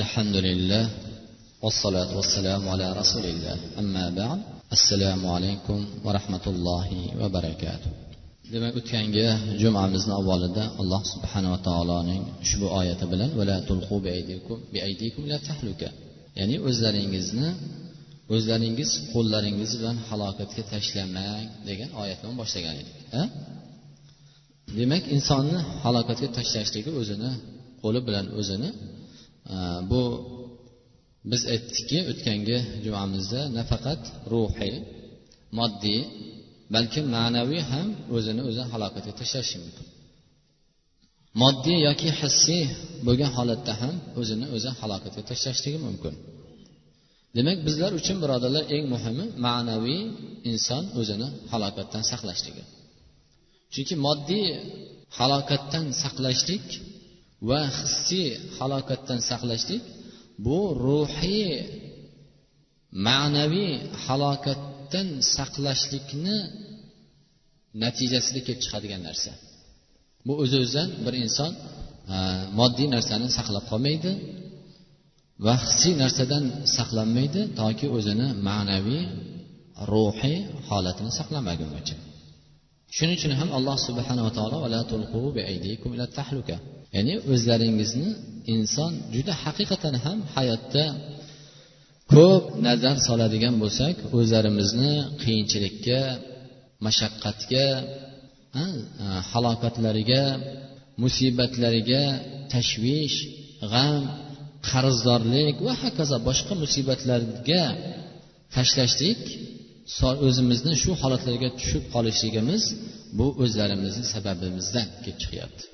الحمد لله والصلاة والسلام على رسول الله أما بعد السلام عليكم ورحمة الله وبركاته demak o'tgangi jumamizni avvalida alloh subhanava taoloning ushbu oyati bilan ya'ni o'zlaringizni o'zlaringiz qo'llaringiz bilan halokatga tashlamang degan oyat bilan boshlagan edik demak insonni halokatga tashlashligi o'zini qo'li bilan o'zini bu biz aytdikki o'tgangi jumamizda nafaqat ruhiy moddiy balki ma'naviy ham o'zini o'zi halokatga tashlashi mumkin. Moddiy yoki hissiy bo'lgan holatda ham o'zini o'zi halokatga tashlashligi mumkin. Demak bizlar uchun birodarlar eng muhimi ma'naviy inson o'zini halokatdan saqlashligi. Chunki moddiy halokatdan saqlashlik va hissiy halokatdan saqlashlik bu ruhiy ma'naviy halokatdan saqlashlikni natijasida kelib chiqadigan narsa. Bu o'z o'zidan bir inson e, moddiy narsani saqlab qolmaydi va hissiy narsadan saqlanmaydi toki o'zini ma'naviy ruhiy holatini saqlamagungacha shuning uchun ham alloh subhanava taolo ya'ni o'zlaringizni inson juda haqiqatan ham hayotda ko'p nazar soladigan bo'lsak o'zlarimizni qiyinchilikka mashaqqatga e, halokatlariga musibatlariga tashvish g'am qarzdorlik va hokazo boshqa musibatlarga tashlashlik o'zimizni shu holatlarga tushib qolishligimiz bu o'zlarimizni sababimizdan kelib chiqyapti.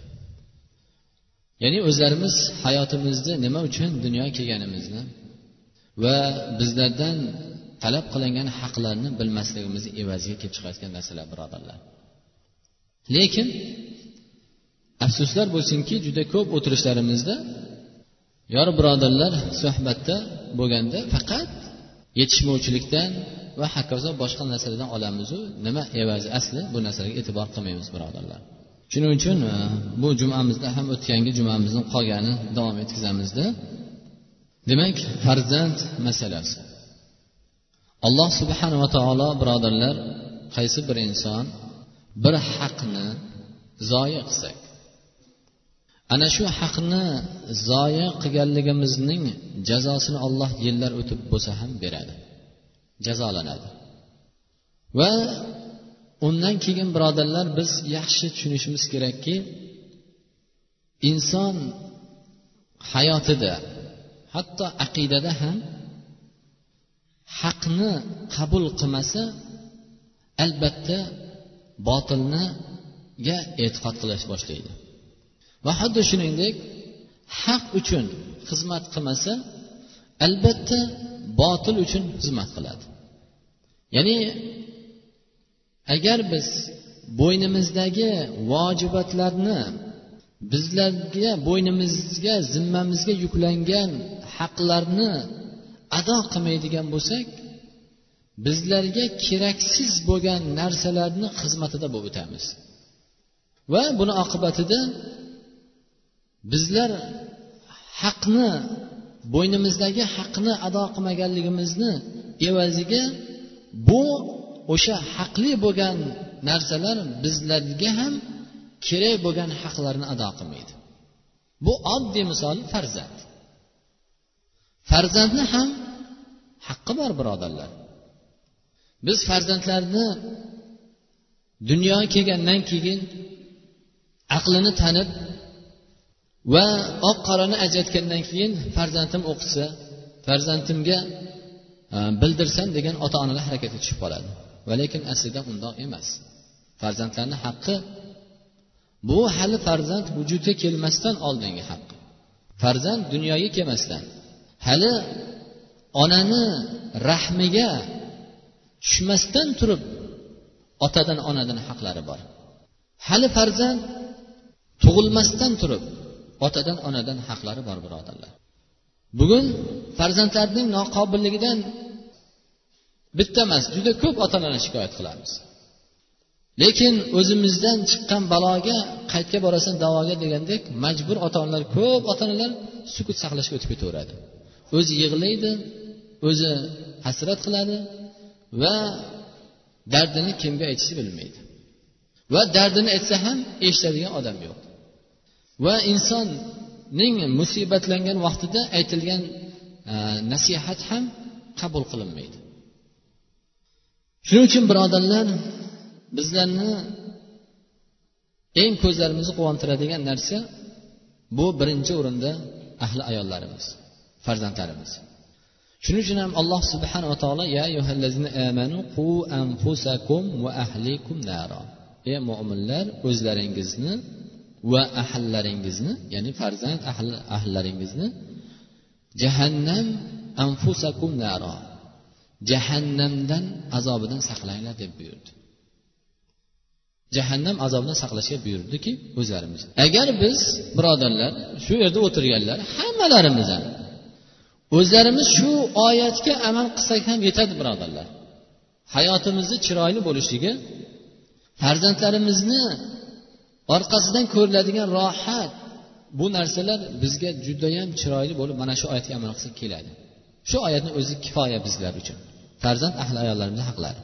Ya'ni o'zlarimiz hayotimizda nima uchun dunyoga kelganimizni va bizlardan talab qilingan haqlarni bilmasligimizni evaziga kelib chiqayotgan narsalar birodarlar. Lekin afsuslar bo'lsinki juda ko'p o'tirishlarimizda yor birodarlar suhbatda bo'lganda faqat yetishmovchilikdan va hokazo boshqa narsalardan olamizu. Nima evazi asli? Bu narsalarga e'tibor qilmaymiz birodarlar. Shuning uchun e, bu jumamizda ham o'tgangi jumamizni qolgani davom etkazamizda demak farzand masalasi. Alloh subhanava taolo birodarlar qaysi bir inson bir haqni zoya qilsak ana shu haqni zoya qilganligimizning jazosini olloh yillar o'tib bo'lsa ham beradi. Jazolanadi. Va undan keyin birodarlar biz yaxshi tushunishimiz kerakki inson hayotida hatto aqidada ham haqni qabul qilmasa albatta botilniga e'tiqod qilish boshlaydi. Va xuddi shuningdek haq uchun xizmat qilmasa albatta botil uchun xizmat qiladi. Ya'ni agar biz bo'ynimizdagi vojibatlarni bizlarga bo'ynimizga zimmamizga yuklangan haqlarni ado qilmaydigan bo'lsak bizlarga keraksiz bo'lgan narsalarni xizmatida bo'lib o'tamiz. Va buni oqibatida bizlar haqni bo'ynimizdagi haqni ado qilmaganligimizni evaziga bu o'sha haqli bo'lgan narsalar bizlarga ham kerak bo'lgan haqlarni ado qilmaydi. Bu oddiy misol farzand. Farzandni ham haqqi bor birodarlar. Biz farzandlarni dunyoga kelgandan keyin aqlini tanib va oq qorani ajratgandan keyin farzandim o'qisa farzandimga e, bildirsan degan ota onalar harakatga tushib qoladi. Va lekin aslida undoq emas. Farzandlarni haqqi bu hali farzand vujudga kelmasdan oldingi haq. Farzand dunyoga kelmasdan hali onani rahmiga tushmasdan turib otadan onadan haqlari bor. Hali farzand tug'ilmasdan turib otadan onadan haqlari bor birodarlar. Bugun farzandlarning noqobilligidan bitta emas juda ko'p ota onani shikoyat qilamiz. Lekin o'zimizdan chiqqan baloga qayerga borasan davoga degandek majbur ota onalar ko'p ota onalar sukut saqlashga o'tib ketaveradi. O'zi yig'laydi o'zi hasrat qiladi va dardini kimga aytishni bilmaydi. Va dardini aytsa ham eshitadigan odam yo'q. Va insonning musibatlangan vaqtida aytilgan e, nasihat ham qabul qilinmaydi. Shuning uchun birodarlar bizlarni eng ko'zlarimizni quvontiradigan narsa bu birinchi o'rinda ahli ayollarimiz farzandlarimiz. Shuning uchun ham alloh subhanava taolo ya amanu qu anfusakum va ahlikum naro ey mo'minlar o'zlaringizni va ahllaringizni ya'ni farzand ahli ahllaringizni jahannam anfusakum naro jahannamdan azobidan saqlanglar deb buyurdi. Jahannam azobidan saqlashga buyurdiki o'zlarimiz agar biz birodarlar shu yerda o'tirganlar hammalarimiz ham o'zlarimiz shu oyatga amal qilsak ham yetadi birodarlar. Hayotimizni chiroyli bo'lishligi farzandlarimizni orqasidan ko'riladigan rohat bu narsalar bizga judayam chiroyli bo'lib mana shu oyatga amal qilsak keladi. Shu oyatni o'zi kifoya bizlar uchun. Farzand ahli ayollarimizni haqlari.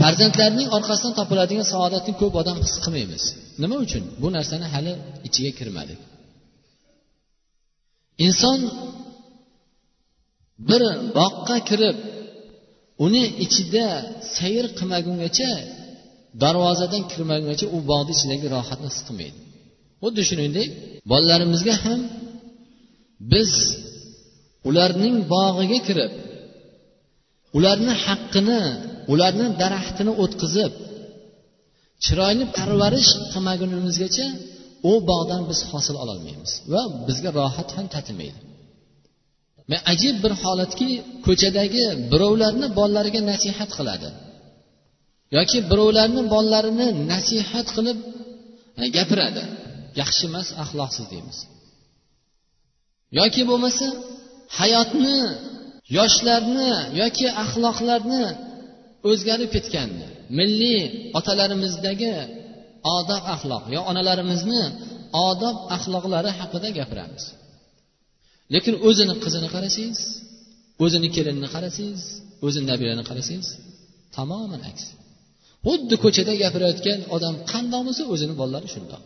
Farzandlarning orqasidan topiladigan saodatni ko'p odam his qilmaymiz. Nima uchun? Bu narsani hali ichiga kirmadik. Inson bir boqqa kirib uni ichida sayr qilmagungacha darvozadan kirmagungacha u bog'ni ichidagi rohatni his qilmaydi. Xuddi shuningdek bolalarimizga ham biz ularning bog'iga kirib ularni haqqini ularni daraxtini o'tqizib chiroyli parvarish qilmagunimizgacha u bog'dan biz hosil ololmaymiz va bizga rohat ham tatimaydi ajib bir holatki ko'chadagi birovlarni bolalariga nasihat qiladi. Yoki birovlarni bolalarini nasihat qilib e, gapiradi. Yaxshi emas axloqsiz deymiz. Yoki bo'lmasa hayotni yoshlarni yoki axloqlarni o'zgarib ketganini milliy otalarimizdagi odob axloq yo onalarimizni odob axloqlari haqida gapiramiz. Lekin o'zini qizini qarasangiz o'zini kelinini qarasangiz o'zini nabirani qarasangiz tamoman aksi xuddi ko'chada gapirayotgan odam qandoq bo'lsa o'zini bolalari shundoq.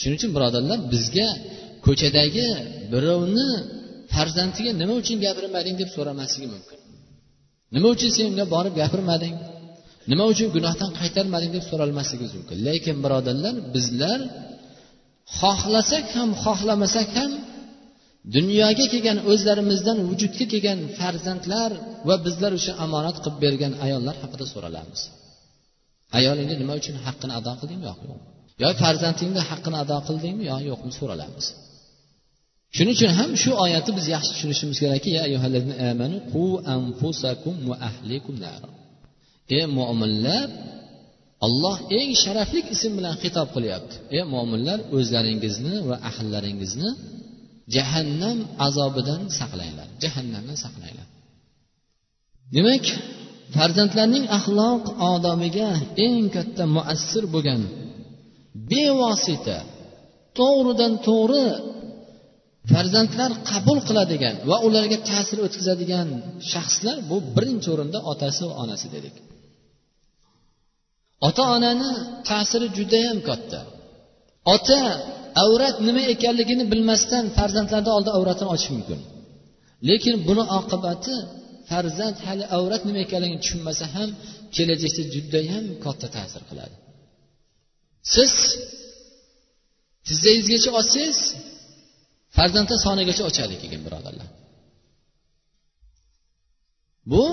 Shuning uchun birodarlar bizga ko'chadagi birovni farzandiga nima uchun gapirmading deb so'ramasligi mumkin. Nima uchun sen unga borib gapirmading? Nima uchun gunohdan qaytarmading deb so'ralmasligimiz mumkin. Lekin birodarlar bizlar xohlasak ham xohlamasak ham dunyoga kelgan o'zlarimizdan vujudga kelgan farzandlar va bizlar o'sha omonat qilib bergan ayollar haqida so'ralamiz ayolingni nima uchun haqqini ado qildingmi yo'q? Yo'qmi yo farzandingni haqqini ado qildingmi yo yo'qmi? So'ralamiz shuning uchun ham shu oyatni biz yaxshi tushunishimiz kerakki ey mo'minlar olloh eng sharafli ism bilan xitob qilyapti. Ey mo'minlar o'zlaringizni va ahllaringizni jahannam azobidan saqlanglar. Jahannamdan saqlanglar. Demak farzandlarning axloq odobiga eng katta muassir bo'lgan bevosita to'g'ridan to'g'ri farzandlar qabul qiladigan va ularga ta'sir o'tkazadigan shaxslar bu birinchi o'rinda otasi va onasi dedik. Ota onani ta'siri judayam katta. Ota avrat nima ekanligini bilmasdan farzandlarni oldida avratini ochishi mumkin. Lekin buni oqibati farzand hali avrat nima ekanligini tushunmasa ham kelajakda judayam katta ta'sir qiladi. Siz tizzangizgacha olsangiz farzandlar sonigacha ochadi keyin birodarlar. Bu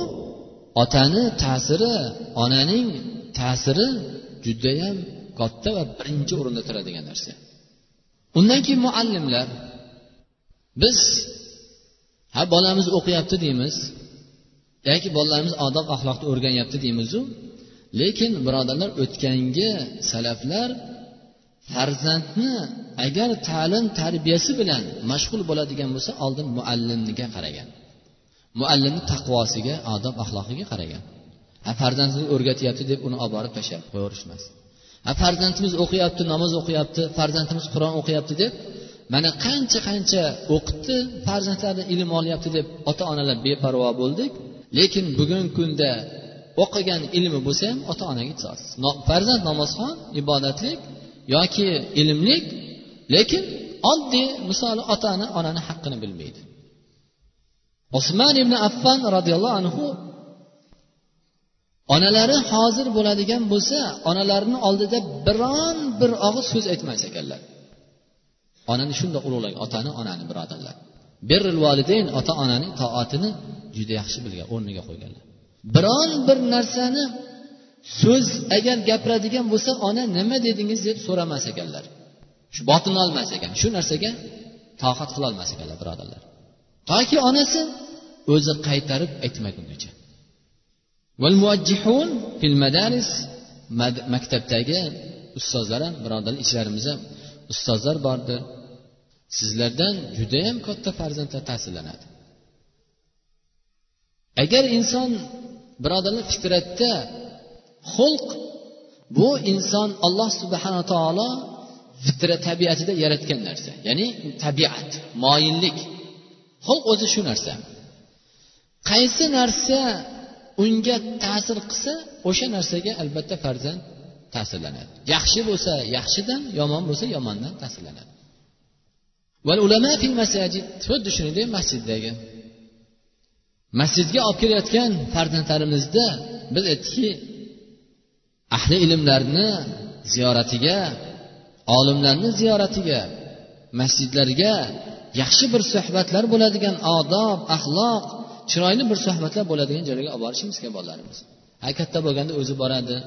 otani ta'siri onaning ta'siri judayam katta va birinchi o'rinda turadigan narsa. Undan keyin muallimlar biz ha bolamiz o'qiyapti deymiz yoki bolalarimiz odob axloqni o'rganyapti deymizu lekin birodarlar o'tgangi salaflar farzandni agar ta'lim tarbiyasi bilan mashg'ul bo'ladigan bo'lsa oldin muallimniga qaragan. Muallimni taqvosiga odob axloqiga qaragan. Ha farzandimiz o'rgatyapti deb uni olib borib tashlab qo'yaverishmas ha farzandimiz o'qiyapti namoz o'qiyapti farzandimiz qur'on o'qiyapti deb mana qancha qancha o'qitdi farzandlari ilm olyapti deb ota onalar beparvo bo'ldik. Lekin bugungi kunda o'qigan ilmi bo'lsa ham ota onaga itoat farzand namozxon ibodatlik yoki ilmlik lekin oddiy misoli otani onani haqqini bilmaydi. Usmon ibn affan roziyallohu anhu onalari hozir bo'ladigan bo'lsa onalarini oldida biron bir og'iz so'z aytmas ekanlar. Onani shundoq ulug'lagan otani onani birodarlar. Birrul validayn ota onaning toatini juda yaxshi bilgan o'rniga qo'yganlar. Biron bir narsani so'z agar gapiradigan bo'lsa ona nima dedingiz deb so'ramas ekanlar. Shu botin olmas ekan shu narsaga toqat qilolmas ekanlar birodarlar. Toki onasi o'zi qaytarib aytmagungacha fil madaris maktabdagi ustozlar ham birodarlar ichlarimizda ustozlar bordi sizlardan judayam katta farzandlar ta'sirlanadi. Agar inson birodarlar fitratda xulq bu inson alloh subhanaa taolo fitra tabiatida yaratgan narsa. Ya'ni tabiat moyillik. Xulq o'zi shu narsa. Qaysi narsa unga ta'sir qilsa o'sha narsaga albatta farzand ta'sirlanadi. Yaxshi bo'lsa yaxshidan yomon bo'lsa yomondan ta'sirlanadi. Xuddi shuningdek masjiddagi. Masjidga olib kelayotgan farzandlarimizda biz aytdikki ahli ilmlarni ziyoratiga olimlarni ziyoratiga masjidlarga yaxshi bir suhbatlar bo'ladigan odob axloq chiroyli bir suhbatlar bo'ladigan joylarga olib borishimiz kerak bolalarimiz. Ha katta bo'lganda o'zi boradi.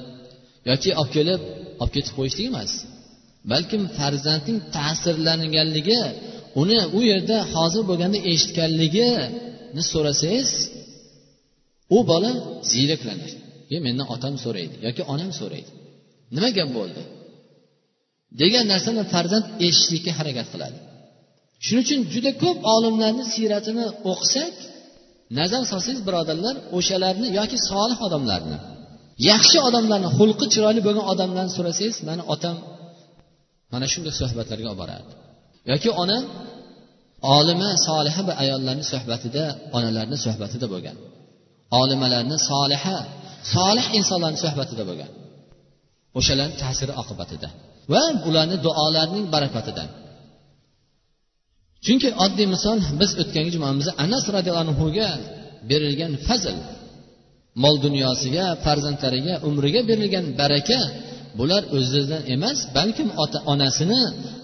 Yoki olib kelib olib ketib qo'yishlik emas. Balkim farzandning ta'sirlanganligi uni u yerda hozir bo'lganda eshitganligini so'rasangiz u bola ziyraklanadi keyin mendan otam so'raydi yoki onam so'raydi. Nima gap bo'ldi? Degan narsani farzand eshitishlikka harakat qiladi. Shuning uchun juda ko'p olimlarni siyratini o'qisak nazar solsangiz birodarlar o'shalarni yoki solih odamlarni yaxshi odamlarni xulqi chiroyli bo'lgan odamlarni so'rasangiz mani otam mana shunday suhbatlarga olib boradi yoki ona olima soliha bir ayollarni suhbatida onalarni suhbatida bo'lgan. Olimalarni soliha solih insonlarni suhbatida bo'lgan. O'shalarni ta'siri oqibatida va ularni duolarining barakatidan chunki oddiy misol biz o'tgan jumamizda anas roziyallohu anhuga berilgan fazl mol dunyosiga farzandlariga umriga berilgan baraka bular o'zidan emas balkim ota onasini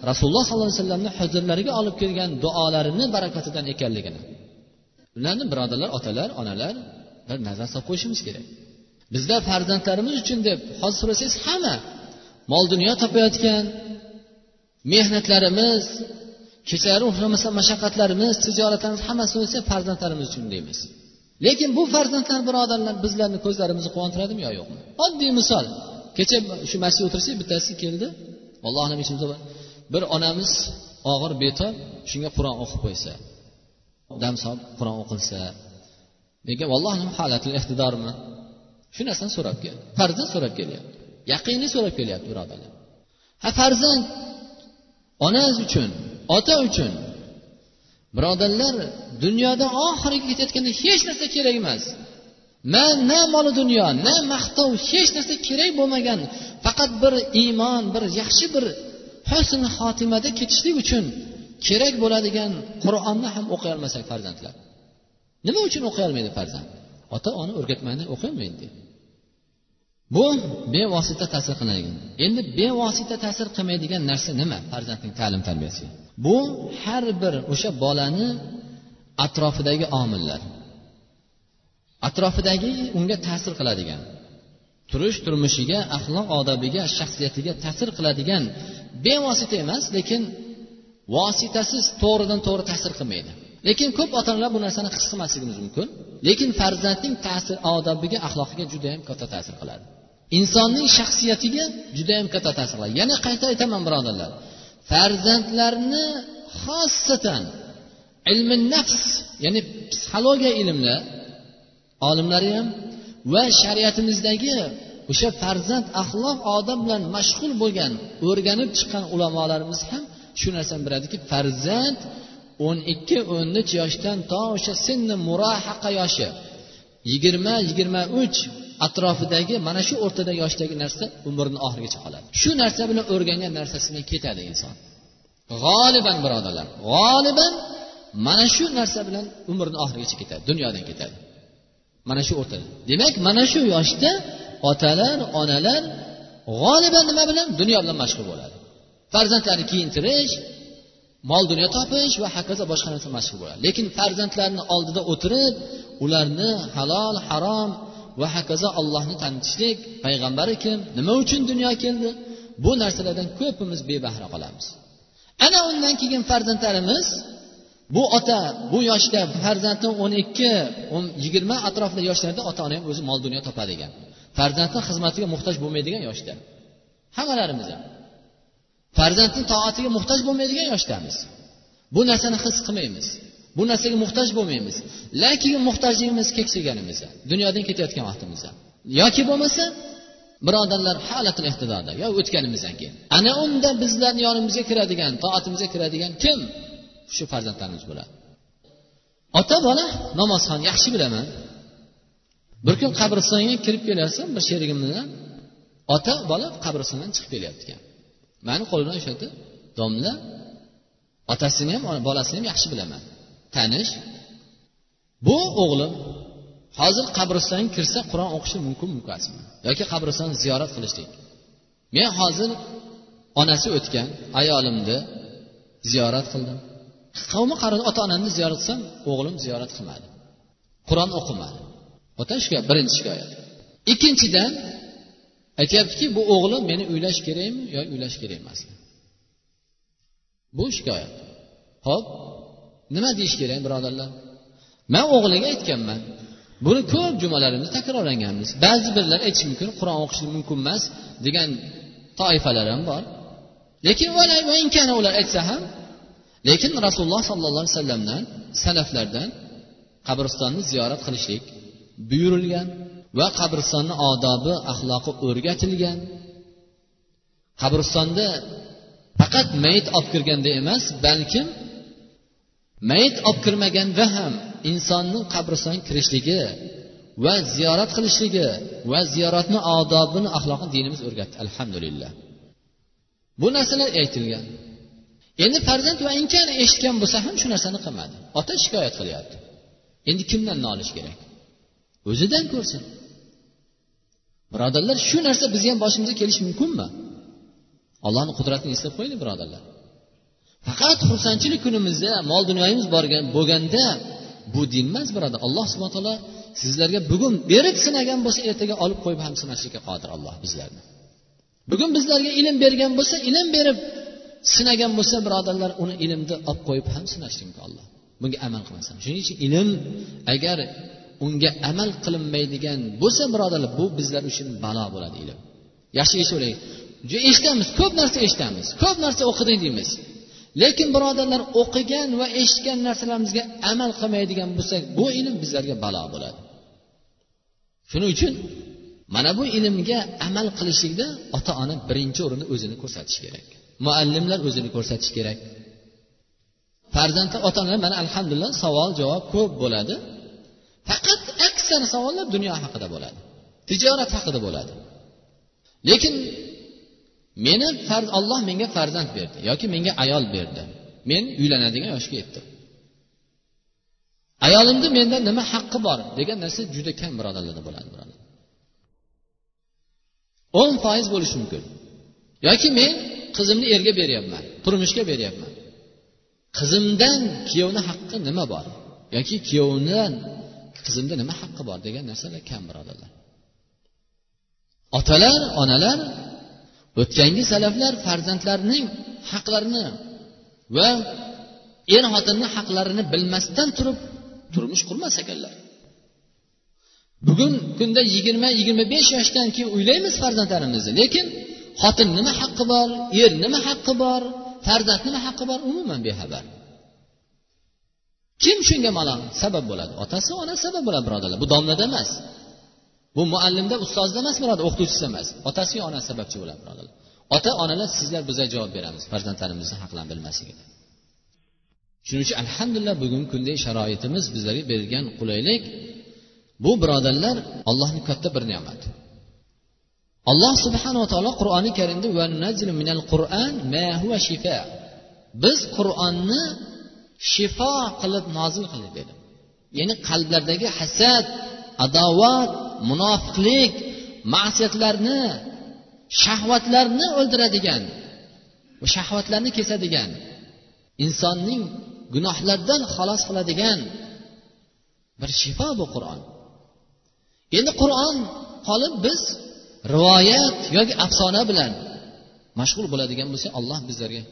rasululloh sollallohu alayhi vasallamni huzurlariga olib kelgan duolarini barakatidan ekanligini. Ularni birodarlar otalar onalar bir nazar solib qo'yishimiz kerak. Bizda farzandlarimiz uchun deb hozir so'rasangiz hamma. Mol dunyo topayotgan mehnatlarimiz kechalari uxlamasdan mashaqqatlarimiz tijoratlarimiz hammasini o'lsa farzandlarimiz uchun deymiz. Lekin bu farzandlar birodarlar bizlarni ko'zlarimizni quvontiradimi yo yo'qmi? Oddiy misol. Kecha shu masjidda o'tirsak bittasi keldi. Allohu alam ichimizda bir onamiz og'ir betob shunga qur'on o'qib qo'ysa dam solib qur'on o'qilsa lekin vallohu alam holatil iqtidormi? Shu narsani so'rab keldi farzand so'rab kelyapti. Yaqinni so'rab kelyapti birodarlar ha farzand onangiz uchun ota uchun. Birodarlar dunyoda oxiriga ketayotganda hech narsa kerak emas. Man na moli dunyo na maqtov hech narsa kerak bo'lmagan. Faqat bir iymon bir yaxshi bir husn xotimada ketishlik uchun kerak bo'ladigan qur'onni ham o'qiy olmasak farzandlar. Nima uchun o'qiy olmaydi farzand? Ota ona o'rgatmaganda o'qimaydi bu bevosita ta'sir qiladigan endi bevosita ta'sir qilmaydigan narsa nima? Farzandning ta'lim tarbiyasiga bu har bir o'sha bolani atrofidagi omillar atrofidagi unga ta'sir qiladigan turish turmushiga axloq odobiga shaxsiyatiga ta'sir qiladigan bevosita emas lekin vositasiz to'g'ridan to'g'ri ta'sir qilmaydi. Lekin ko'p ota onalar bu narsani his qilmasligimiz mumkin. Lekin farzandning ta'sir odobiga axloqiga judayam katta ta'sir qiladi. Insonning shaxsiyatiga judayam katta ta'sir qiladi. Yana qayta aytaman birodarlar. Farzandlarni xossatan ilmi nafs ya'ni psixologiya ilmlar olimlari ham va shariatimizdagi o'sha farzand axloq odob bilan mashg'ul bo'lgan o'rganib chiqqan ulamolarimiz ham shu narsani biladiki farzand o'n ikki o'n uch yoshdan to o'sha sinni murahaqa yoshi yigirma yigirma uch atrofidagi mana shu o'rtadagi yoshdagi narsa umrni oxirigacha qoladi. Shu narsa bilan o'rgangan narsasidan ketadi inson. G'oliban birodarlar g'oliban mana shu narsa bilan umrni oxirigacha ketadi dunyodan ketadi. Mana shu o'rtada. Demak mana shu yoshda otalar onalar g'oliban nima bilan? Dunyo bilan mashg'ul bo'ladi. Farzandlarni kiyintirish mol dunyo topish va hokazo boshqa narsa mashg'ul bo'ladi. Lekin farzandlarni oldida o'tirib ularni halol harom va hokazo allohni tanitishlik payg'ambari kim nima uchun dunyoga keldi? Bu narsalardan ko'pimiz bebahra qolamiz. Ana undan keyin farzandlarimiz bu ota bu yoshda farzandni o'n ikki o'n yigirma atrofida yoshlarda ota ona ham o'zi mol dunyo topadi ekan farzandni xizmatiga muhtoj bo'lmaydigan yoshda. Hammalarimiz ham farzandni toatiga muhtoj bo'lmaydigan yoshdamiz. Bu narsani his qilmaymiz. Bu narsaga muhtoj bo'lmaymiz. Lekin muhtojligimiz keksayganimizda dunyodan ketayotgan vaqtimizda. Yoki bo'lmasa birodarlar halatil ehtidoda yo o'tganimizdan keyin. Ana unda bizlarni yonimizga kiradigan toatimizga kiradigan kim? Shu farzandlarimiz bo'ladi. Ota bola namozxon yaxshi bilaman. Bir kun qabristonga kirib kelyapsam bir sherigim bilan ota bola qabristondan chiqib kelyapti mani qo'limdan ushladi domla. Otasini ham bolasini ham yaxshi bilaman. Tanish. Bu o'g'lim hozir qabristonga kirsa qur'on o'qishi mumkin emasmi yoki qabristonni ziyorat qilishlik. Men hozir onasi o'tgan ayolimni ziyorat qildim. Qavmi qaradi ota onamni ziyorat qilsam o'g'lim ziyorat qilmadi. Qur'on o'qimadi. Ota shikoyat birinchi shikoyat. Ikkinchidan aytyaptiki bu o'g'lim meni uylash kerakmi yo uylash kerak emasmi bu shikoyat. Ho'p nima deyish kerak birodarlar? Man o'g'liga aytganman buni ko'p jumalarimizda takrorlaganmiz ba'zi birlar aytishi mumkin qur'on o'qish mumkin emas degan toifalar ham bor. Lekin ular aytsa ham lekin rasululloh sollallohu alayhi vasallamdan salaflardan qabristonni ziyorat qilishlik buyurilgan. Va qabristonni odobi axloqi o'rgatilgan. Qabristonda faqat mayit olib kirganda emas balkim mayit olib kirmaganda ham insonning qabristonga kirishligi va ziyorat qilishligi va ziyoratni odobini axloqini dinimiz o'rgatdi. Alhamdulillah. Bu narsalar aytilgan. Endi farzand va inkan eshitgan bo'lsa ham shu narsani qilmadi. Ota shikoyat qilyapti. Endi kimdan nolish kerak? O'zidan ko'rsin. Birodarlar shu narsa bizni ham boshimizga kelishi mumkinmi? Allohni qudratini eslab qo'yinglar birodarlar. Faqat xursandchilik kunimizda mol dunyoyimiz borgan bo'lganda bu din emas birodar. Alloh subhana taolo sizlarga bugun berib sinagan bo'lsa ertaga olib qo'yib ham sinashlikka qodir alloh bizlarni. Bugun bizlarga ilm bergan bo'lsa ilm berib sinagan bo'lsa birodarlar uni ilmni olib qo'yib ham sinashlik mumkin alloh. Bunga amal qilmasdan shuning uchun ilm agar unga amal qilinmaydigan bo'lsa birodarlar bu bizlar uchun balo bo'ladi ilm. Yaxshi eshitib eshitamiz ko'p narsa eshitamiz ko'p narsa o'qiding deymiz. Lekin birodarlar o'qigan va eshitgan narsalarimizga amal qilmaydigan bo'lsak bu ilm bizlarga balo bo'ladi. Shuning uchun mana bu ilmga amal qilishlikda ota ona birinchi o'rinda o'zini ko'rsatishi kerak. Muallimlar o'zini ko'rsatishi kerak. Farzandlar ota onalar mana alhamdulillah savol javob ko'p bo'ladi. Faqat aksar savollar dunyo haqida bo'ladi. Tijorat haqida bo'ladi. Lekin meni farz olloh menga farzand berdi yoki menga ayol berdi. Men uylanadigan yoshga yetdim. Ayolimni menda nima haqqi bor degan narsa juda kam birodarlarda bo'ladi birodar. O'n foiz bo'lishi mumkin. Yoki men qizimni erga beryapman turmushga beryapman. Qizimdan kuyovni haqqi nima bor? Yoki kuyovdan qizimni nima haqqi bor degan narsalar kam birodarlar. Otalar onalar o'tgangi salaflar farzandlarining haqlarini va er xotinni haqlarini bilmasdan turib turmush qurmas ekanlar. Bugun kunda yigirma yigirma besh yoshdan keyin uylaymiz farzandlarimizni lekin xotin nima haqqi bor er nima haqqi bor farzand nima haqqi bor umuman bexabar. Kim shunga malol sabab bo'ladi. Otasi onasi sabab bo'ladi birodarlar. Bu domlada emas. Bu muallimda ustozda emas birodar o'qituvchisi emas. Otasi yo onasi sababchi bo'ladi birodarlar. Ota onalar sizlar bizlar javob beramiz farzandlarimizni haqlarini bilmasligida shuning uchun alhamdulillah bugungi kunda sharoitimiz bizlarga berilgan qulaylik. Bu birodarlar allohni katta bir ne'mati. Alloh subhanava taolo qur'oni karimda biz qur'onni shifo qilib nozil qildi dedi ya'ni qalblardagi hasad adovat munofiqlik ma'siyatlarni shahvatlarni o'ldiradigan va shahvatlarni kesadigan insonning gunohlardan xalos qiladigan bir shifo bu qur'on. Endi qur'on qolib biz rivoyat yoki afsona bilan mashg'ul bo'ladigan bo'lsak alloh bizlarga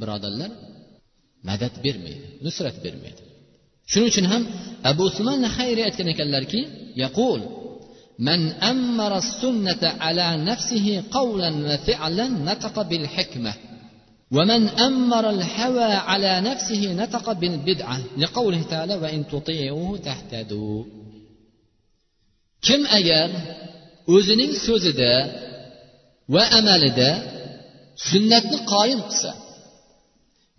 birodarlar madad bermaydi نسرة bermaydi شنو شنو هم؟ أبو سمان nahayriy aytgan ekanlarki يقول من أمر السنة على نفسه قولا وفعلا نطق بالحكمة ومن أمر الهوى على نفسه نطق بالبدعة لقوله تعالى وإن تطيعوه تهتدوا. كم أجر أذن سوزدا وأمالدا سنة قائم قصر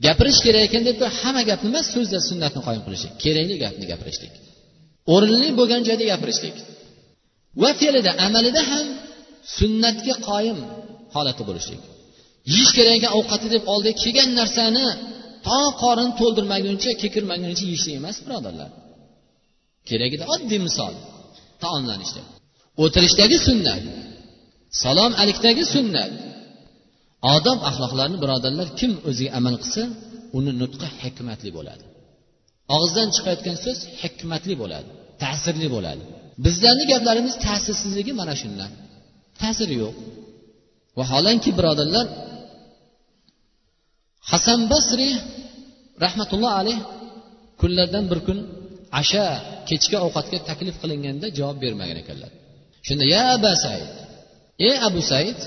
gapirish kerak ekan deb hamma gapni emas so'zda sunnatni qoyim qilishlik. Kerakli gapni gapirishlik. O'rinli bo'lgan joyda gapirishlik. Va fe'lida amalida ham sunnatga qoyim holati bo'lishlik. Yeyish kerak ekan ovqatni deb oldiga kelgan narsani to qorin to'ldirmaguncha kekirmaguncha yeyishlik emas birodarlar. Keragida oddiy misol taomlanishda. O'tirishdagi sunnat salom alikdagi sunnat odob axloqlarni birodarlar kim o'ziga amal qilsa uni nutqi hikmatli bo'ladi. Og'izdan chiqayotgan so'z hikmatli bo'ladi ta'sirli bo'ladi. Bizlarni gaplarimiz ta'sirsizligi mana shundan. Ta'siri yo'q. Vaholanki birodarlar hasan basriy rahmatulloh alayh kunlardan bir kun asha kechki ovqatga taklif qilinganda javob bermagan ekanlar. Shunda ya aba said ey abu said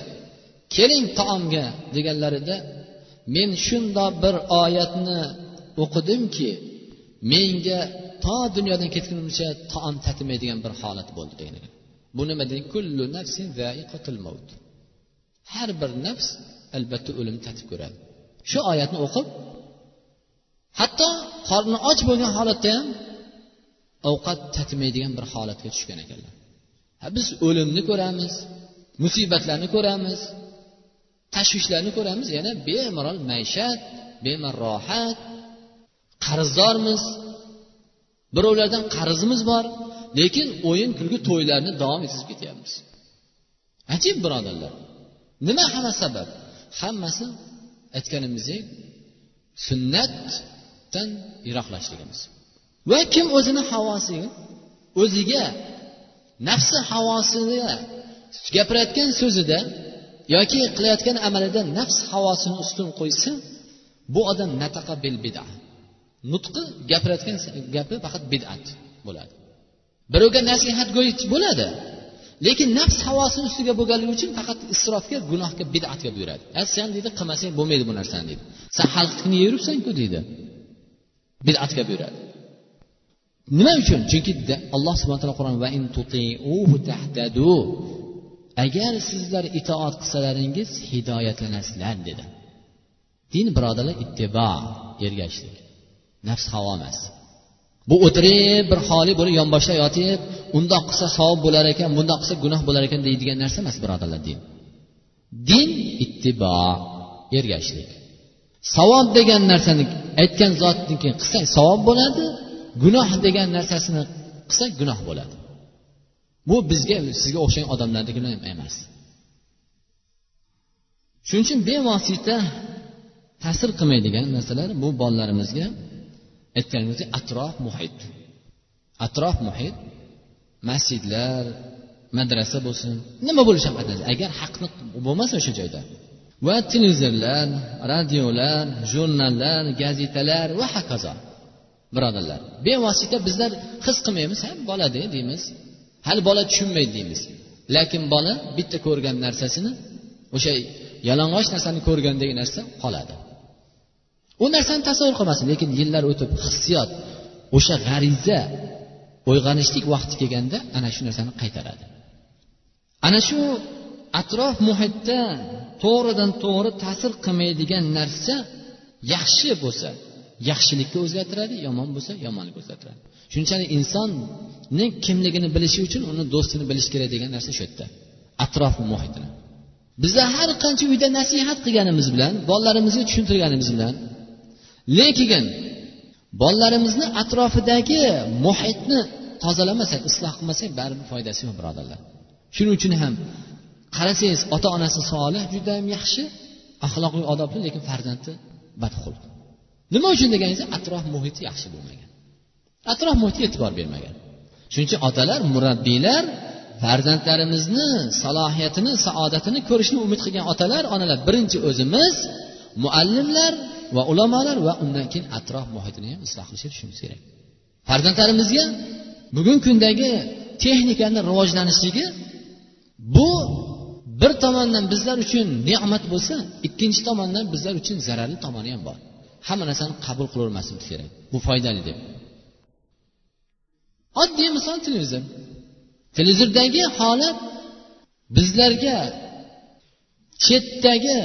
keling taomga deganlarida men shundoq bir oyatni o'qidimki menga to dunyodan ketgunimcha taom tatimaydigan bir holat bo'ldi degan ekan. Bu nima kullu nafsin maut. Har bir nafs albatta o'lim tatib ko'radi. Shu oyatni o'qib hatto qorni och bo'lgan holatda ham ovqat tatimaydigan bir holatga tushgan ekanlar. Biz o'limni ko'ramiz musibatlarni ko'ramiz tashvishlarni ko'ramiz. Yana bemalol maishat bemalol rohat qarzdormiz. Birovlardan qarzimiz bor lekin o'yin kulgi to'ylarni davom ettirib ketyapmiz. Ajib birodarlar nima hamma sabab? Hammasi aytganimizdek sunnatdan yiroqlashligimiz. Va kim o'zini havosiga o'ziga nafsi havosiga gapirayotgan so'zida yoki qilayotgan amalida nafs havosini ustun qo'ysa bu odam nataqa bil bida nutqi gapirayotgan gapi faqat bidat bo'ladi. Birovga nasihatgo'y bo'ladi lekin nafs havosini ustiga bo'lganligi uchun faqat isrofga gunohga bidatga buyuradi. Sen deydi qilmasang bo'lmaydi bu narsani deydi. San xalqni yuribsanku deydi. Bidatga buyuradi. Nima uchun? Chunki alloh subhana taolo qur'on va in agar sizlar itoat qilsalaringiz hidoyatlanasizlar dedi. Din birodarlar ittibo ergashishlik nafs havo emas. Bu o'tirib bir xoli bo'lib yonboshlab yotib undoq qilsa savob bo'lar ekan bundoq qilsa gunoh bo'lar ekan deydigan narsa emas birodarlar din. Din ittibo ergashishlik savob degan narsani aytgan zotniki qilsang savob bo'ladi gunoh degan narsasini qilsa gunoh bo'ladi. Bu bizga sizga o'xshagan odamlarniki emas. Shuning uchun bevosita ta'sir qilmaydigan narsalar bu bolalarimizga aytganimizdek atrof muhit. Atrof muhit masjidlar madrasa bo'lsin nima bo'lishi ham agar haqni bo'lmasa o'sha joyda. Va televizorlar radiolar jurnallar gazetalar va hokazo birodarlar. Bevosita bizlar his qilmaymiz ha bolada deymiz. Hali bola tushunmaydi deymiz. Lekin bola bitta ko'rgan narsasini o'sha yalang'och narsani ko'rgandagi narsa qoladi. U narsani tasavvur qilmasin lekin yillar o'tib hissiyot o'sha g'ariza uyg'onishlik vaqti kelganda ana shu narsani qaytaradi. Ana shu atrof muhitda to'g'ridan to'g'ri ta'sir qilmaydigan narsa yaxshi bo'lsa yaxshilikka o'zgartiradi yomon bo'lsa yomonlikka o'zgartiradi. Shunchalik inson kimligini bilishi uchun uni do'stini bilish kerak degan narsa shu yerda. Atrof muhitini. Biza har qancha uyda nasihat qilganimiz bilan bolalarimizga tushuntirganimiz bilan lekin bolalarimizni atrofidagi muhitni tozalamasak isloh qilmasak baribir foydasi yo'q birodarlar. Shuning uchun ham qarasangiz ota onasi solih judayam yaxshi axloqiy odobli lekin farzandi badxulq. Nima uchun deganingizda atrof muhiti yaxshi bo'lmagan. Atrof muhitga e'tibor bermagan. Shuning uchun otalar murabbiylar farzandlarimizni salohiyatini saodatini ko'rishni umid qilgan otalar onalar. Birinchi o'zimiz muallimlar va ulamolar va undan keyin atrof muhitini ham isloh qilishni tushishimiz kerak. Farzandlarimizga bugungi kundagi texnikani rivojlanishligi bu bir tomondan bizlar uchun ne'mat bo'lsa ikkinchi tomondan bizlar uchun zararli tomoni ham bor. Hamma narsani qabul qilavermaslik kerak. Bu foydali deb. Oddiy misol televizor. Televizordagi holat bizlarga chetdagi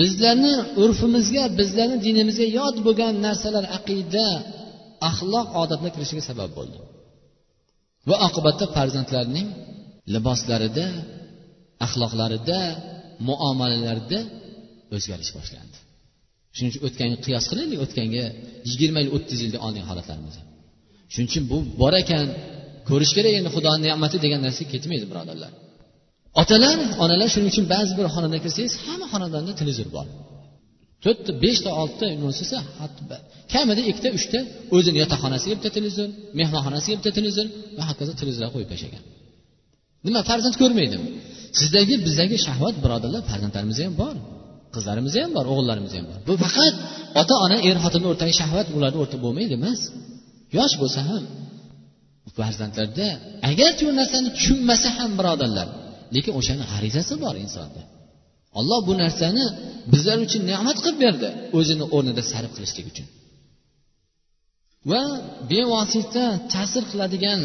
bizlarni urfimizga bizlarni dinimizga yod bo'lgan narsalar aqida axloq odatlar kirishiga sabab bo'ldi. Va oqibatda farzandlarning liboslarida axloqlarida muomalalarida o'zgarish boshlandi. Shuning uchun o'tganga qiyos qilaylik o'tganga yigirma yil o'ttiz yilda oldingi holatlarimizni shuning uchun bu bor ekan. Ko'rish kerak endi xudoni ne'mati degan narsa ketmaydi birodarlar. Otalar onalar shuning uchun ba'zi bir xonadonga kirsangiz hamma xonadonda televizor bor. To'rtta beshta oltita bo'lsa kamida ikkita uchta o'zini yotoqxonasiga bitta televizor mehmonxonasiga bitta televizor va hokazo televizorlar qo'yib tashlagan. Nima farzand ko'rmaydimi? Sizdagi bizdagi shahvat birodarlar farzandlarimizda ham bor qizlarimizda ham bor o'g'illarimizda ham bor. Bu faqat ota ona er xotinni o'rtadagi shahvat ularni o'rtada bo'lmaydi emas. Yosh bo'lsa ham farzandlarda agarchi u narsani tushunmasa ham birodarlar lekin o'shani g'arizasi bor insonda. Olloh bu narsani bizlar uchun ne'mat qilib berdi o'zini o'rnida sarf qilishlik uchun. Va bevosita ta'sir qiladigan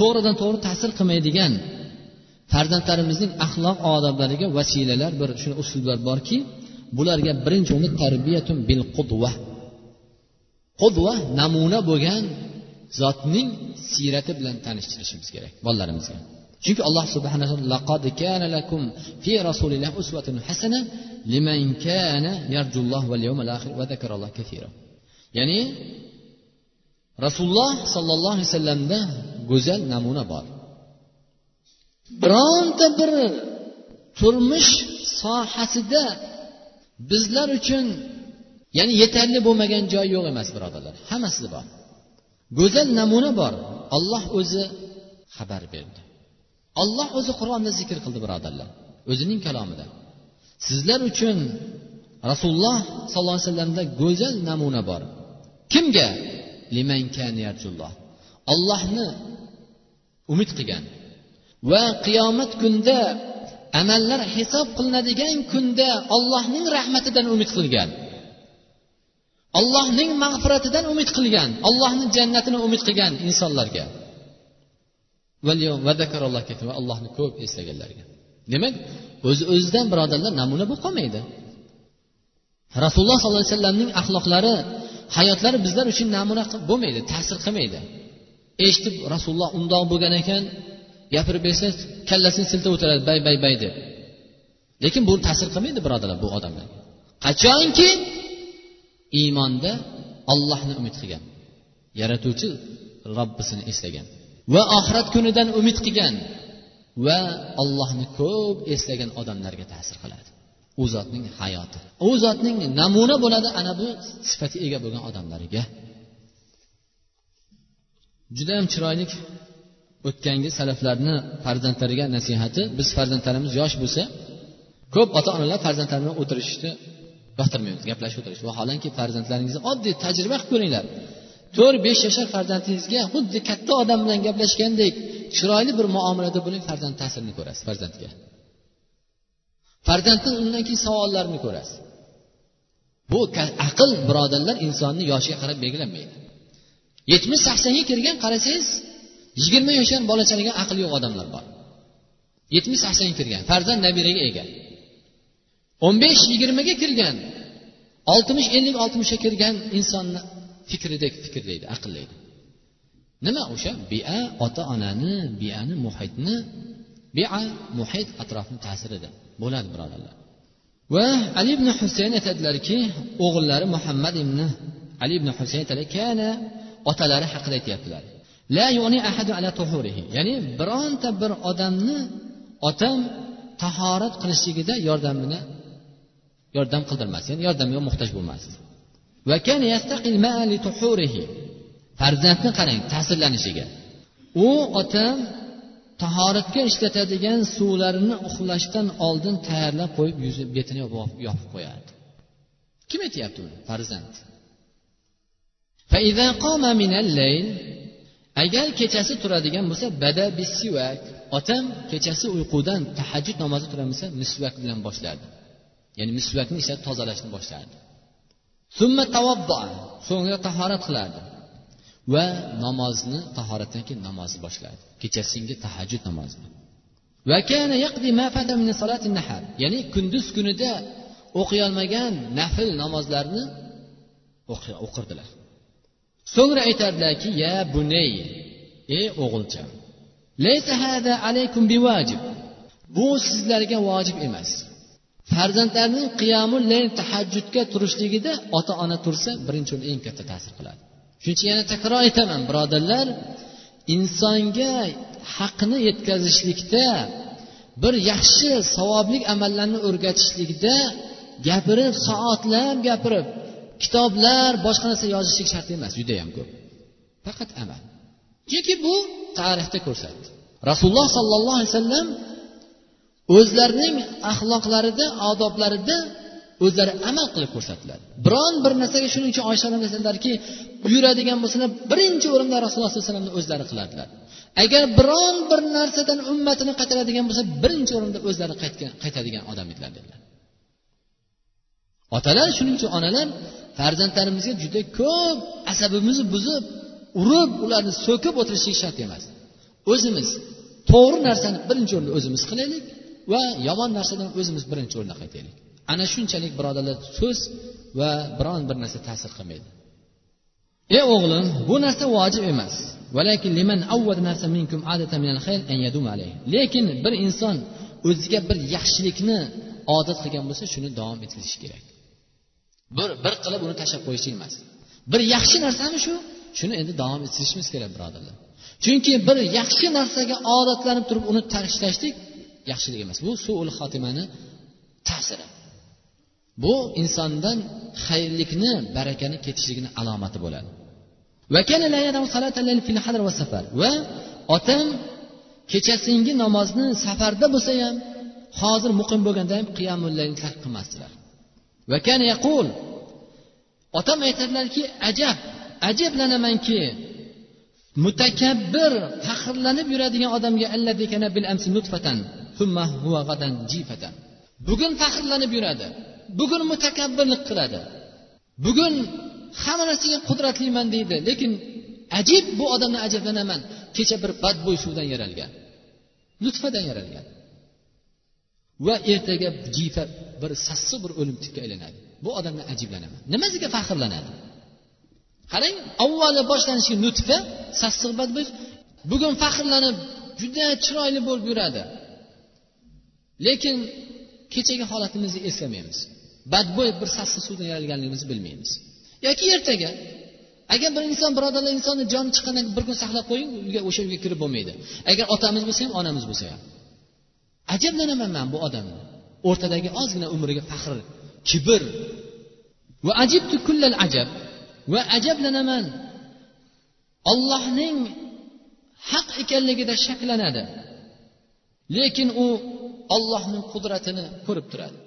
to'g'ridan to'g'ri ta'sir qilmaydigan farzandlarimizning axloq odoblariga vasilalar bir shuni uslublar borki bularga birinchi o'rinda tarbiyatun bil qudva qudva namuna bo'lgan zotning siyrati bilan tanishtirishimiz kerak bolalarimizga. Chunki alloh subhanahu laqad kana lakum fi rasulillah uswatun hasana liman kana yarjulloh val yawmal akhir va zakaralloh kathira. Ya'ni rasululloh sollallohu alayhi vasallamda go'zal namuna bor. Bironta bir turmush sohasida bizlar uchun ya'ni yetarli bo'lmagan joy yo'q emas birodarlar. Hammasi bor. Go'zal namuna bor. Olloh o'zi xabar berdi. Olloh o'zi qur'onda zikr qildi birodarlar. O'zining kalomida. Sizlar uchun rasululloh sollallohu alayhi vasallamda go'zal namuna bor. Kimga? Ollohni umid qilgan. Va qiyomat kunida amallar hisob qilinadigan kunda ollohning rahmatidan umid qilgan. Allohning mag'firatidan umid qilgan allohni jannatini umid qilgan insonlarga. Va allohni ko'p eslaganlarga. Demak o'z öz o'zidan birodarlar namuna bo'lib qolmaydi. Rasululloh sollallohu alayhi vasallamning axloqlari hayotlari bizlar uchun namuna bo'lmaydi ta'sir qilmaydi. Eshitib rasululloh undoq bo'lgan ekan gapirib bersa kallasini siltab o'tiradi bay bay bay deb. Lekin bu ta'sir qilmaydi birodarlar bu odamlarga qachonki iymonda ollohni umid qilgan. Yaratuvchi robbisini eslagan va oxirat kunidan umid qilgan va ollohni ko'p eslagan odamlarga ta'sir qiladi. U zotning hayoti u zotning namuna bo'ladi ana bu sifatga ega bo'lgan odamlarga. Judayam chiroyli o'tgangi salaflarni farzandlariga nasihati biz farzandlarimiz yosh bo'lsa ko'p ota onalar farzandlarini o'tirishni o'tirishishni yoqtirmaymiz gaplashib o'tirish vaholanki farzandlaringizni oddiy tajriba qilib ko'ringlar. To'rt besh yashar farzandingizga xuddi katta odam bilan gaplashgandek chiroyli bir muomalada bo'ling farzand ta'sirini ko'rasiz farzandga. Farzandni undan keyin savollarini ko'rasiz. Bu aql birodarlar insonni yoshiga qarab belgilanmaydi. Yetmish saksonga kirgan qarasangiz yigirma yoshdan bola chaqaga aqli yo'q odamlar bor. Yetmish saksonga kirgan farzand nabiraga ega. O'n besh yigirmaga kirgan oltmish ellik oltmishga kirgan insonni fikridek fikrlaydi aqllaydi. Nima o'sha? Bia ota onani biani muhitni bia muhit atrofni ta'sirida. Bo'ladi birodarlar. Va ali ibn husayn aytadilarki o'g'illari muhammad ibn ali ibn husayn aytadilar kana otalari haqida aytyaptilar. La ala ya'ni bironta bir odamni otam tahorat qilishligida yordamini yordam qildirmas ya'ni yordamga muhtoj bo'lmasdi farzandni qarang ta'sirlanishiga. U otam tahoratga ishlatadigan suvlarini uxlashdan oldin tayyorlab qo'yib yuzi betini yopib qo'yardi. Kim aytyapti uni? Farzand. Agar kechasi turadigan bo'lsa bada bisivak otam kechasi uyqudan tahajjud namozi turadigan bo'lsa misvak bilan boshlardi. Ya'ni misvakni ishlatib tozalashni boshlardi. So'ngra tahorat qilardi va namozni tahoratdan keyin namozni boshlardi. Kechasingi tahajjud namozini ya'ni kunduz kunida o'qiyolmagan nafl namozlarni o'qirdilar. So'ngra aytardilarki ya bunay ey o'g'ilcham bu sizlarga vojib emas. Farzandlarning qiyomul layn tahajjudga turishligida ota ona tursa birinchi o'rinda eng katta ta'sir qiladi. Shuning uchun yana takror aytaman birodarlar insonga haqni yetkazishlikda bir yaxshi savobli amallarni o'rgatishlikda gapirib soatlab gapirib kitoblar boshqa narsa yozishlik shart emas judayam ko'p. Faqat amal. Chunki bu tarixda ko'rsatdi. Rasululloh sollallohu alayhi vasallam o'zlarining axloqlarida odoblarida o'zlari amal qilib ko'rsatdilar. Biron bir narsaga shuning uchun oysha onamiz aytadilarki buyuradigan bo'lsalar birinchi o'rinda rasululloh sollallohu alayhi vasallamni o'zlari qilardilar. Agar biron bir narsadan ummatini qaytaradigan bo'lsa birinchi o'rinda o'zlari qaytadigan odam edilar dedilar. Otalar shuning uchun onalar farzandlarimizga juda ko'p asabimizni buzib urib ularni so'kib o'tirishlik shart emas. O'zimiz to'g'ri narsani birinchi o'rinda o'zimiz qilaylik va yomon narsadan o'zimiz birinchi o'rinda qaytaylik. Ana shunchalik birodarlar so'z va biron bir narsa ta'sir qilmaydi. Ey o'g'lim bu narsa vojib emas. Lekin bir inson o'ziga bir yaxshilikni odat qilgan bo'lsa shuni davom etkazish kerak. Bir bir qilib uni tashlab qo'yishlik emas. Bir yaxshi narsami shu shuni endi davom ettirishimiz kerak birodarlar. Chunki bir yaxshi narsaga odatlanib turib uni tashlashlik yaxshilik emas. Bu suul xotimani ta'siri. Bu insondan xayrlikni barakani ketishligini alomati bo'ladi. Va otam kechasingi namozni safarda bo'lsa ham hozir muqim bo'lganda ham qiyamullayni tark qilmasdilar. Otam aytadilarki ajab ajablanamanki mutakabbir faxrlanib yuradigan odamga bugun faxrlanib yuradi bugun mutakabbirlik qiladi bugun hamma narsaga qudratliman deydi lekin ajib bu odamdan ajablanaman. Kecha bir badbo'y suvdan yaralgan nutfadan yaralgan. Va ertaga jifa bir sassiq bir o'limtikka aylanadi. Bu odamdan ajiblanaman. Nimasiga faxrlanadi? Qarang avvalo boshlanishi nutfa sassiq badbo'y bugun faxrlanib juda chiroyli bo'lib yuradi. Lekin kechagi holatimizni eslamaymiz. Badbo'y bir sassiq suvdan yaralganligimizni bilmaymiz. Yoki ertaga agar bir inson birodarlar insonni joni chiqqandan bir kun saqlab qo'ying uyga o'sha uyga kirib bo'lmaydi. Agar otamiz bo'lsa ham onamiz bo'lsa ham. Ajablanaman man bu odamni. O'rtadagi ozgina umriga faxr kibr. Va ajibtu kullal ajab. Va ajablanaman. Ollohning haq ekanligida shaklanadi. Lekin u ollohning qudratini ko'rib turadi.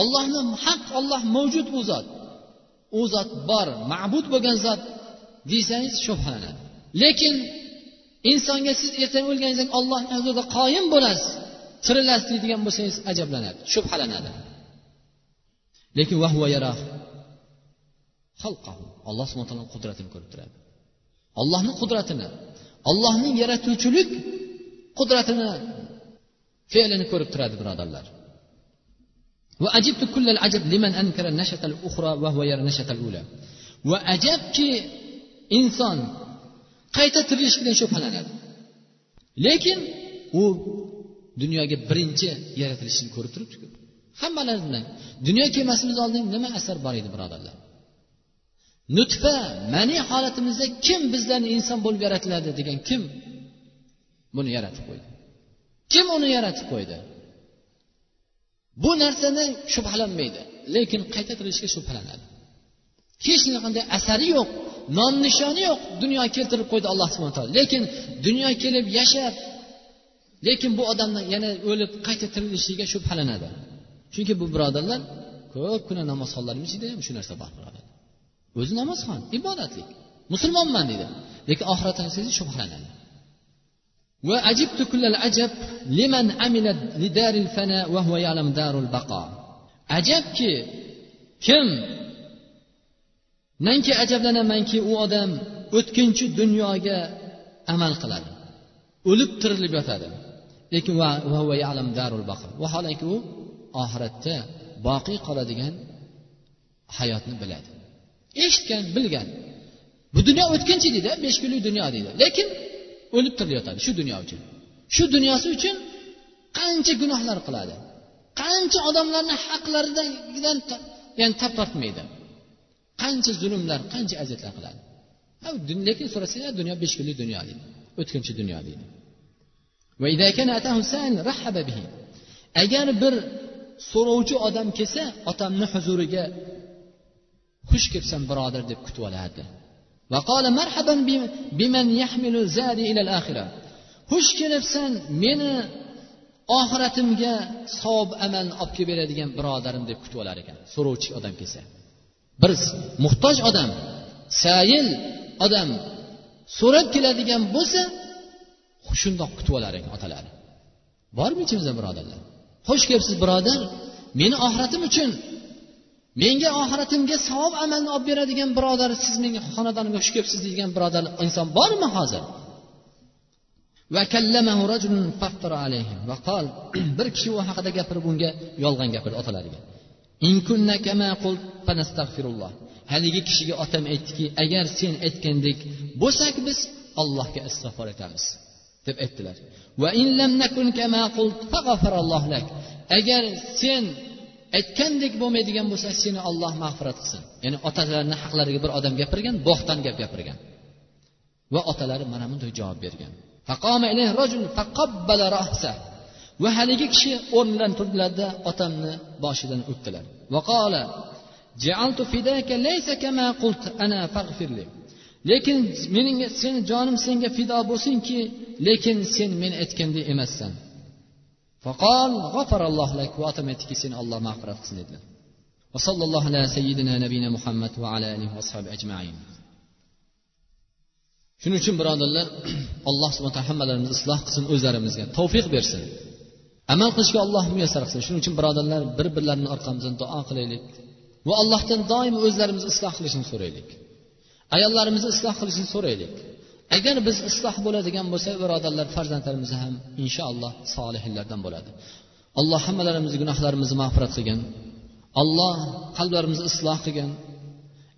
Ollohni haq olloh mavjud u zot. U zot bor ma'bud bo'lgan zot desangiz shubhalanadi lekin insonga siz ertaga o'lganingizda ollohni huzurida qoyim bo'lasiz tirilasiz deydigan bo'lsangiz ajablanadi shubhalanadi. Lekin alloh subhana taolo qudratini ko'rib turadi. Ollohni qudratini ollohning yaratuvchilik qudratini fe'lini ko'rib turadi birodarlar. Va ajabki inson qayta tirilishlikdan shubhalanadi. Lekin u dunyoga birinchi yaratilishini ko'rib turibdiku. Hammalarni dunyo kelmasimiz oldin nima asar bor edi birodarlar? Nutfa mani holatimizda kim bizlarni inson bo'lib yaratiladi degan kim buni yaratib qo'ydi? Kim uni yaratib qo'ydi? Bu narsani shubhalanmaydi lekin qayta tirilishga shubhalanadi. Hech qanday asari yo'q nom nishoni yo'q dunyo keltirib qo'ydi alloh subhana taolo. Lekin dunyo kelib yashab lekin bu odamni yana o'lib qayta tirilishiga shubhalanadi. Chunki bu birodarlar ko'pgina namozxonlarni ichida ham shu narsa bor birodar. O'zi namozxon ibodatlik. Musulmonman deydi lekin oxiratdan shubhalanadi. وعجبت كل العجب لمن عمل لدار الفناء وهو يعلم دار البقاء ajabki kim manki ajablanamanki u odam o'tkinchi dunyoga amal qiladi o'lib tirilib yotadi lekin vaholanki u oxiratda boqiy qoladigan hayotni biladi eshitgan bilgan bu dunyo o'tkinchi deydi besh kunlik dunyo deydi lekin o'lib tirilayotadi shu dunyo uchun. Shu dunyosi uchun qancha gunohlar qiladi. Qancha odamlarni haqlaridan ya'ni tap tortmaydi qancha zulmlar qancha aziyatlar qiladi. Lekin so'rasangiz dunyo besh kunlik dunyo deydi o'tkinchi dunyo deydi. Agar bir so'rovchi odam kelsa otamni huzuriga xush kelibsan birodar deb kutib oladi xush kelibsan meni oxiratimga savob amalni olib kelib beradigan birodarim deb kutib olar ekan so'rovchi odam kelsa. Bir muhtoj odam sayil odam so'rab keladigan bo'lsa shundoq kutib olar ekan otalari. Bormi ichimizda birodarlar? Xush kelibsiz birodar meni oxiratim uchun menga oxiratimga savob amalni olib beradigan birodar siz menga xonadonimga xush kelibsiz degan birodar inson bormi hozir? Bir kishi u haqida gapirib unga yolg'on gapirdi otalariga. Haligi kishiga otam aytdiki agar sen aytgandek bo'lsak biz allohga istig'for etamiz deb aytdilar. Agar sen aytgandek bo'lmaydigan bo'lsa seni olloh mag'firat qilsin. Ya'ni otalarini haqlariga bir odam gapirgan bo'xton gap gapirgan. Va otalari mana bunday javob bergan. Va haligi kishi o'rnidan turdilarda otamni boshidan o'pdilar lekin mening sen jonim senga fido bo'lsinki lekin sen men aytgandek emassan. فقال غفر الله لك وأتمتك سن الله مغفرة قسم وصلى الله على سيدنا نبينا محمد وعلى آله وأصحابه أجمعين shuning uchun birodarlar alloh subhana taolo hammalarimizni isloh qilsin o'zlarimizga tavfiq bersin amal qilishga alloh muyassar qilsin shuning uchun birodarlar bir birlarini orqamizdan duo qilaylik va allohdan doim o'zlarimizni isloh qilishini so'raylik ayollarimizni isloh qilishini so'raylik agar biz isloh bo'ladigan bo'lsak birodarlar farzandlarimiz ham inshaalloh solihlardan bo'ladi. Alloh hammalarimizni gunohlarimizni mag'firat qilgin. Alloh qalblarimizni isloh qilgin.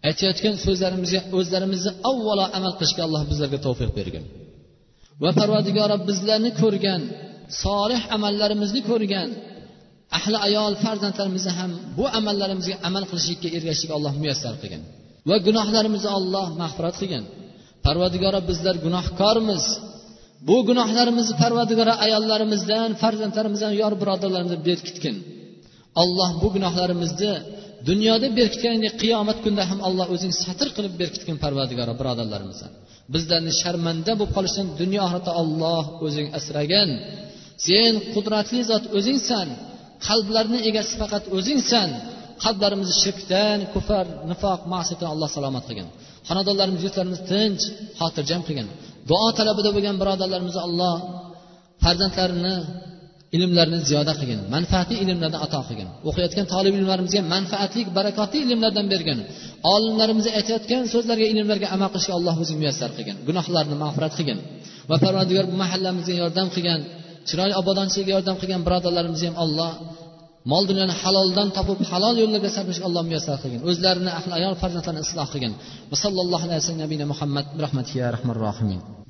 Aytayotgan so'zlarimizga o'zlarimizni avvalo amal qilishga alloh bizlarga tavfiq bergin. Va parvardigoro bizlarni ko'rgan solih amallarimizni ko'rgan ahli ayol farzandlarimizni ham bu amallarimizga amal qilishlikka ergashishlikka alloh muyassar qilgin. Va gunohlarimizni alloh mag'firat qilgin. Parvadigora bizlar gunohkormiz. Bu gunohlarimizni parvadigora ayollarimizdan farzandlarimizdan yor birodarlarimizdan berkitgin alloh bu gunohlarimizni dunyoda berkitgandek qiyomat kunida ham alloh o'zing satr qilib berkitgin parvadigora birodarlarimizdan bizlarni sharmanda bo'lib qolishdan dunyo oxiratda olloh o'zing asragin sen qudratli zot o'zingsan qalblarni egasi faqat o'zingsan. Qalblarimizni shirkdan kufr nifoq ma'siyatdan alloh salomat qilgin. Xonadonlarimiz yurtlarimiz tinch xotirjam qilgin duo talabida bo'lgan birodarlarimizni alloh farzandlarini ilmlarini ziyoda qilgin manfaatli ilmlardan ato qilgin o'qiyotgan tolib ilmlarimizga manfaatli barakotli ilmlardan bergin olimlarimiz aytayotgan so'zlarga ilmlarga amal qilishga alloh o'zing muyassar qilgin gunohlarni mag'firat qilgin va parvardigor bu mahallamizga yordam qilgan chiroyli obodonchilikka yordam qilgan birodarlarimizni ham alloh mol dunyoni haloldan topib halol yo'llarga sarflashga alloh muyassar qilgin. O'zlarini ahli ayol farzandlarini isloh qilgin. Va sallallohu alayhi vasallam nabiyina muhammad rahmatiya rahmanir rohimin.